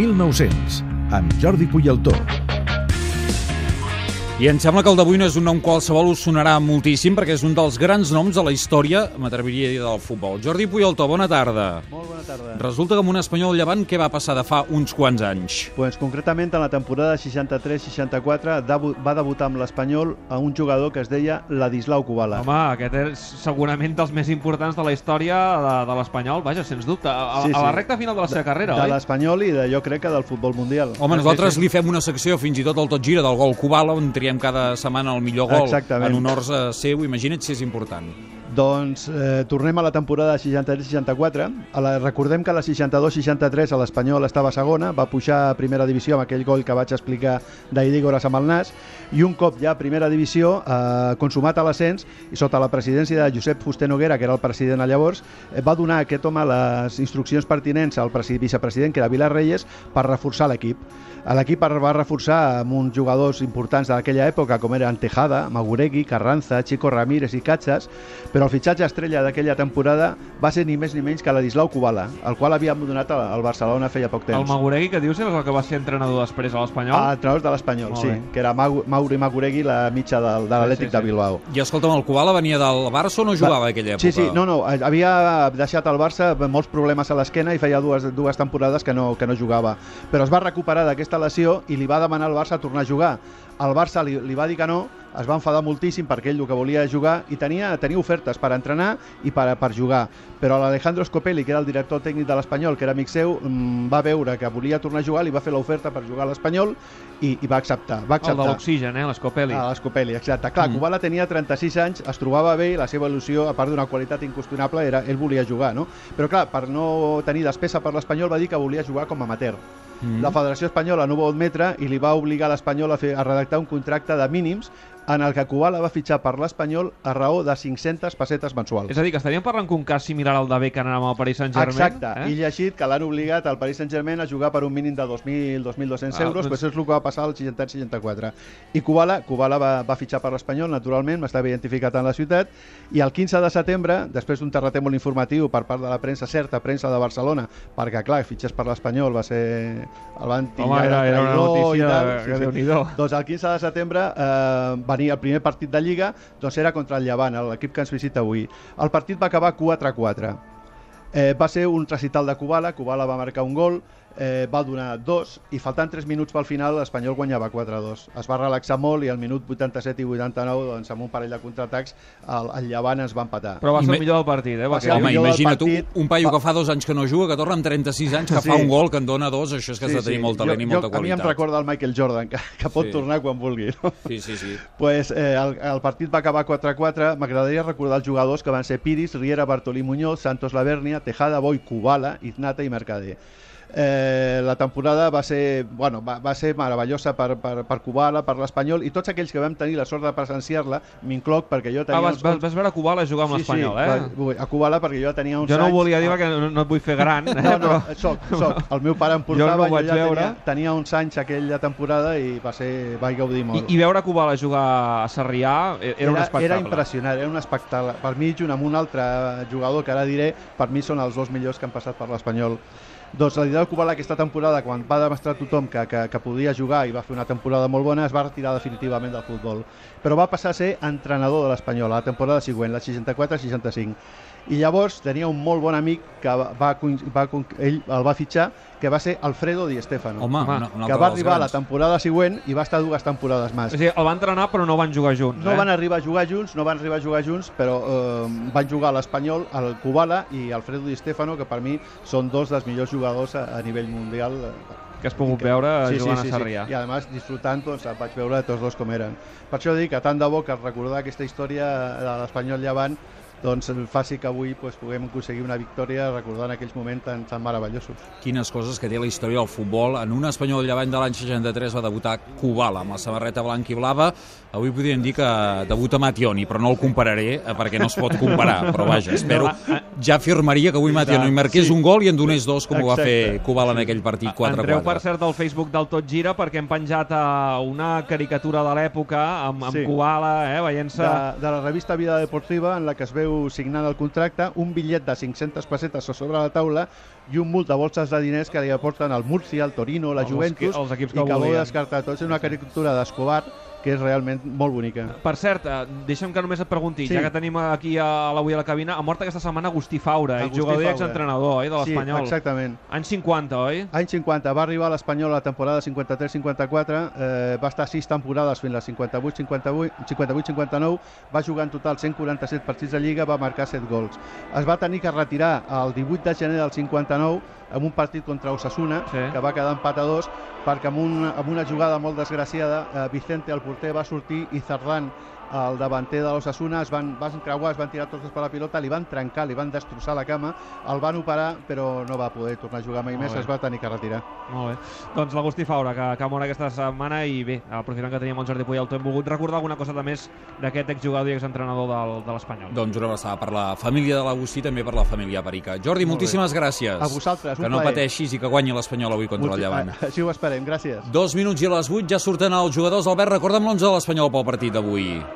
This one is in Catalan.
1900, amb Jordi Puyaltó. I em sembla que el d'avui no és un nom qualsevol, us sonarà moltíssim, perquè és un dels grans noms de la història, m'atreviria a dir, del futbol. Jordi Puyolto, bona tarda. Molt bona tarda. Resulta que amb un espanyol llevant, què va passar de fa uns quants anys? Pues, concretament, en la temporada 63-64 debu va debutar amb l'Espanyol a un jugador que es deia Ladislau Kubala. Home, aquest és segurament dels més importants de la història de, de l'Espanyol, vaja, sens dubte. A, Sí, a la sí. recta final de la seva carrera, de oi? l'Espanyol i de, jo crec que del futbol mundial. Home, Sí, nosaltres sí. li fem una secció, fins i tot el tot gira, del gol Kubala, on triem cada setmana el millor gol Exactament. en honors a seu. Imagina't si és important. Doncs eh, tornem a la temporada 63-64. A la- Recordem que la 62-63 a l'Espanyol estava segona, va pujar a primera divisió amb aquell gol que vaig explicar d'Idígoras amb el nas, i un cop ja a primera divisió, eh, consumat a l'ascens, i sota la presidència de Josep Fuster Noguera, que era el president a llavors, eh, va donar a aquest home les instruccions pertinents al presi- vicepresident, que era Vilar Reyes, per reforçar l'equip. L'equip va reforçar amb uns jugadors importants d'aquella època, com eren Tejada, Maguregui, Carranza, Chico Ramírez i Catxas, però el fitxatge estrella d'aquella temporada va ser ni més ni menys que l'Adislau Kubala, el qual havíem donat al al Barcelona feia poc El temps. Maguregui, que dius, és el que va ser entrenador després a l'Espanyol? A través de l'Espanyol, sí, bé. que era Mau- Mauri Maguregui, la mitja del, de l'Atlètic sí, sí. de Bilbao. I escolta'm, el Kubala venia del Barça o no jugava a aquella època? Sí, sí, no, no, havia deixat el Barça molts problemes a l'esquena i feia dues, dues temporades que no, que no jugava. Però es va recuperar d'aquesta lesió i li va demanar al Barça tornar a jugar. El Barça li, li va dir que no, es va enfadar moltíssim perquè ell el que volia jugar i tenia, tenia ofertes per entrenar i per, per jugar. Però l'Alejandro Scopelli, que era el director tècnic de l'Espanyol, que era amic seu, mm, va veure que volia tornar a jugar, li va fer l'oferta per jugar a l'Espanyol i, i va acceptar. Va el de acceptar. l'oxigen, eh, l'Escopeli. A l'Escopeli, exacte. Clar, Mm. Kubala tenia 36 anys, es trobava bé i la seva il·lusió, a part d'una qualitat inqüestionable, era ell volia jugar, no? Però clar, per no tenir despesa per l'Espanyol va dir que volia jugar com a amateur. Mm. La Federació Espanyola no ho va admetre i li va obligar a l'Espanyol a, fer, a redactar un contracte de mínims en el que Kubala va fitxar per l'Espanyol a raó de 500 pessetes mensuals. És a dir, que estaríem parlant d'un cas similar al de Beckham amb el Paris Saint-Germain. Exacte, eh? i llegit que l'han obligat al Paris Saint-Germain a jugar per un mínim de 2.000, 2.200 Ah, euros, doncs- pues és el que va passar al 63-64. I Kubala, Kubala va, va fitxar per l'Espanyol, naturalment, m'estava identificat en la ciutat, i el 15 de setembre, després d'un terratèmol informatiu per part de la premsa, certa premsa de Barcelona, perquè, clar, fitxes per l'Espanyol va ser... El van Home, era, era una i notícia tal, que Déu-n'hi-do. doncs el 15 de setembre eh, venia el primer partit de Lliga, doncs era contra el Llevant, l'equip que ens visita avui. El partit va acabar 4-4. Eh, va ser un recital de Kubala, Kubala va marcar un gol, eh, va donar dos i faltant 3 minuts pel final l'Espanyol guanyava 4-2. Es va relaxar molt i al minut 87 i 89 doncs, amb un parell de contraatacs el, el Llevant ens va empatar. Però va ser el millor del partit, eh? Va perquè- ser Home, imagina tu, partit. un paio Va- que fa dos anys que no juga, que torna amb 36 anys, que Sí. fa un gol, que en dona dos, això és que has de tenir molt talent i molta jo, A mi em qualitat. recorda el Michael Jordan, que, que pot Sí. tornar quan vulgui. No? Sí, sí, sí. pues, eh, el, el partit va acabar 4-4. M'agradaria recordar els jugadors que van ser Piris, Riera, Bartolí Muñoz, Santos Lavernia, Tejada, Boi, Kubala, Iznata i Mercader. Eh, la temporada va ser, bueno, va, va ser meravellosa per, per, per Kubala, per l'Espanyol i tots aquells que vam tenir la sort de presenciar-la, m'incloc perquè jo Ah, tenia... vas, uns- vas, vas veure Kubala jugar amb l'Espanyol, sí, eh? va- a Kubala perquè jo tenia uns Jo no ho anys... volia dir perquè no, no et vull fer gran, eh? No, no, però... soc, soc. El meu pare em Jo no portava, ho vaig ja veure. tenia, tenia uns anys aquella temporada i va ser, vaig gaudir I, molt. I veure Kubala jugar a Sarrià era, era un espectacle. Era impressionant, era un espectacle. Per mi, junt amb un altre jugador que ara diré, per mi són els dos millors que han passat per l'Espanyol. Doncs l'Idal Kubala aquesta temporada, quan va demostrar tothom que, que, que podia jugar i va fer una temporada molt bona, es va retirar definitivament del futbol. Però va passar a ser entrenador de l'Espanyol la temporada següent, la 64-65. I llavors tenia un molt bon amic que va, va, va, ell el va fitxar, que va ser Alfredo Di Stefano. Home, Home, un, un que va arribar a la temporada següent i va estar dues temporades més. O sigui, el va entrenar però no van jugar junts, No eh? van arribar a jugar junts, no van arribar a jugar junts, però eh, van jugar a l'Espanyol, al Kubala i Alfredo Di Stefano, que per mi són dos dels millors jugadors a, a nivell mundial. eh, Que has pogut veure jugant a Sarrià. I a més, disfrutant, doncs, vaig veure tots dos com eren. Per això dic que tant de bo que recordar aquesta història de l'Espanyol llevant doncs faci que avui doncs, puguem aconseguir una victòria recordant aquells moments tan, tan meravellosos. Quines coses que té la història del futbol. En un espanyol llevant de l'any 63 va debutar Kubala amb la samarreta blanca i blava. Avui podríem dir que debuta Mationi, però no el compararé eh, perquè no es pot comparar. Però vaja, espero... Ja afirmaria que avui Mationi marqués Sí. un gol i en donés dos, com ho va Exacte. fer Kubala en aquell partit 4-4. Entreu, per cert, al Facebook del Tot Gira perquè hem penjat a una caricatura de l'època amb, amb Sí. Kubala, eh, veient-se... de, de la revista Vida Deportiva en la que es veu veu signant el contracte, un bitllet de 500 pessetes a sobre la taula i un munt de bolses de diners que li aporten el Murcia, el Torino, la Els Juventus, equi- els equips que i que vol descartar tot. És una caricatura d'Escobar que és realment molt bonica. Per cert, eh, deixa'm que només et pregunti, Sí. ja que tenim aquí a l'avui a la cabina, ha mort aquesta setmana Agustí Faura, eh, Agustí jugador i exentrenador oi, de Sí, l'Espanyol. exactament. Anys 50, oi? Any 50, va arribar a l'Espanyol a la temporada 53-54, eh, va estar sis temporades fins a 58-59, va jugar en total 147 partits de Lliga, va marcar 7 gols. Es va tenir que retirar el 18 de gener del 59 en un partit contra Osasuna, Sí. que va quedar empat a dos, perquè amb, un, amb una jugada molt desgraciada, eh, Vicente, el porter, va sortir i Zardan, el davanter de l'Osasuna, es van, van creuar, es van tirar tots per la pilota, li van trencar, li van destrossar la cama, el van operar, però no va poder tornar a jugar mai Molt més, bé. es va tenir que retirar. Molt bé. Doncs l'Agustí Faura, que, que mor aquesta setmana i bé, aprofitant que teníem el Jordi Puyol, hem volgut recordar alguna cosa de més d'aquest exjugador i exentrenador del, de l'Espanyol. Doncs una abraçada per la família de l'Agustí, també per la família Perica. Jordi, Molt bé. moltíssimes gràcies. A vosaltres, Que no plaer. pateixis i que guanyi l'Espanyol avui contra el Molti- Llevant. Ah, Així ho esperem, gràcies. Dos minuts i a les 8 ja surten els jugadors. Albert, recorda'm l'11 de l'Espanyol pel partit d'avui.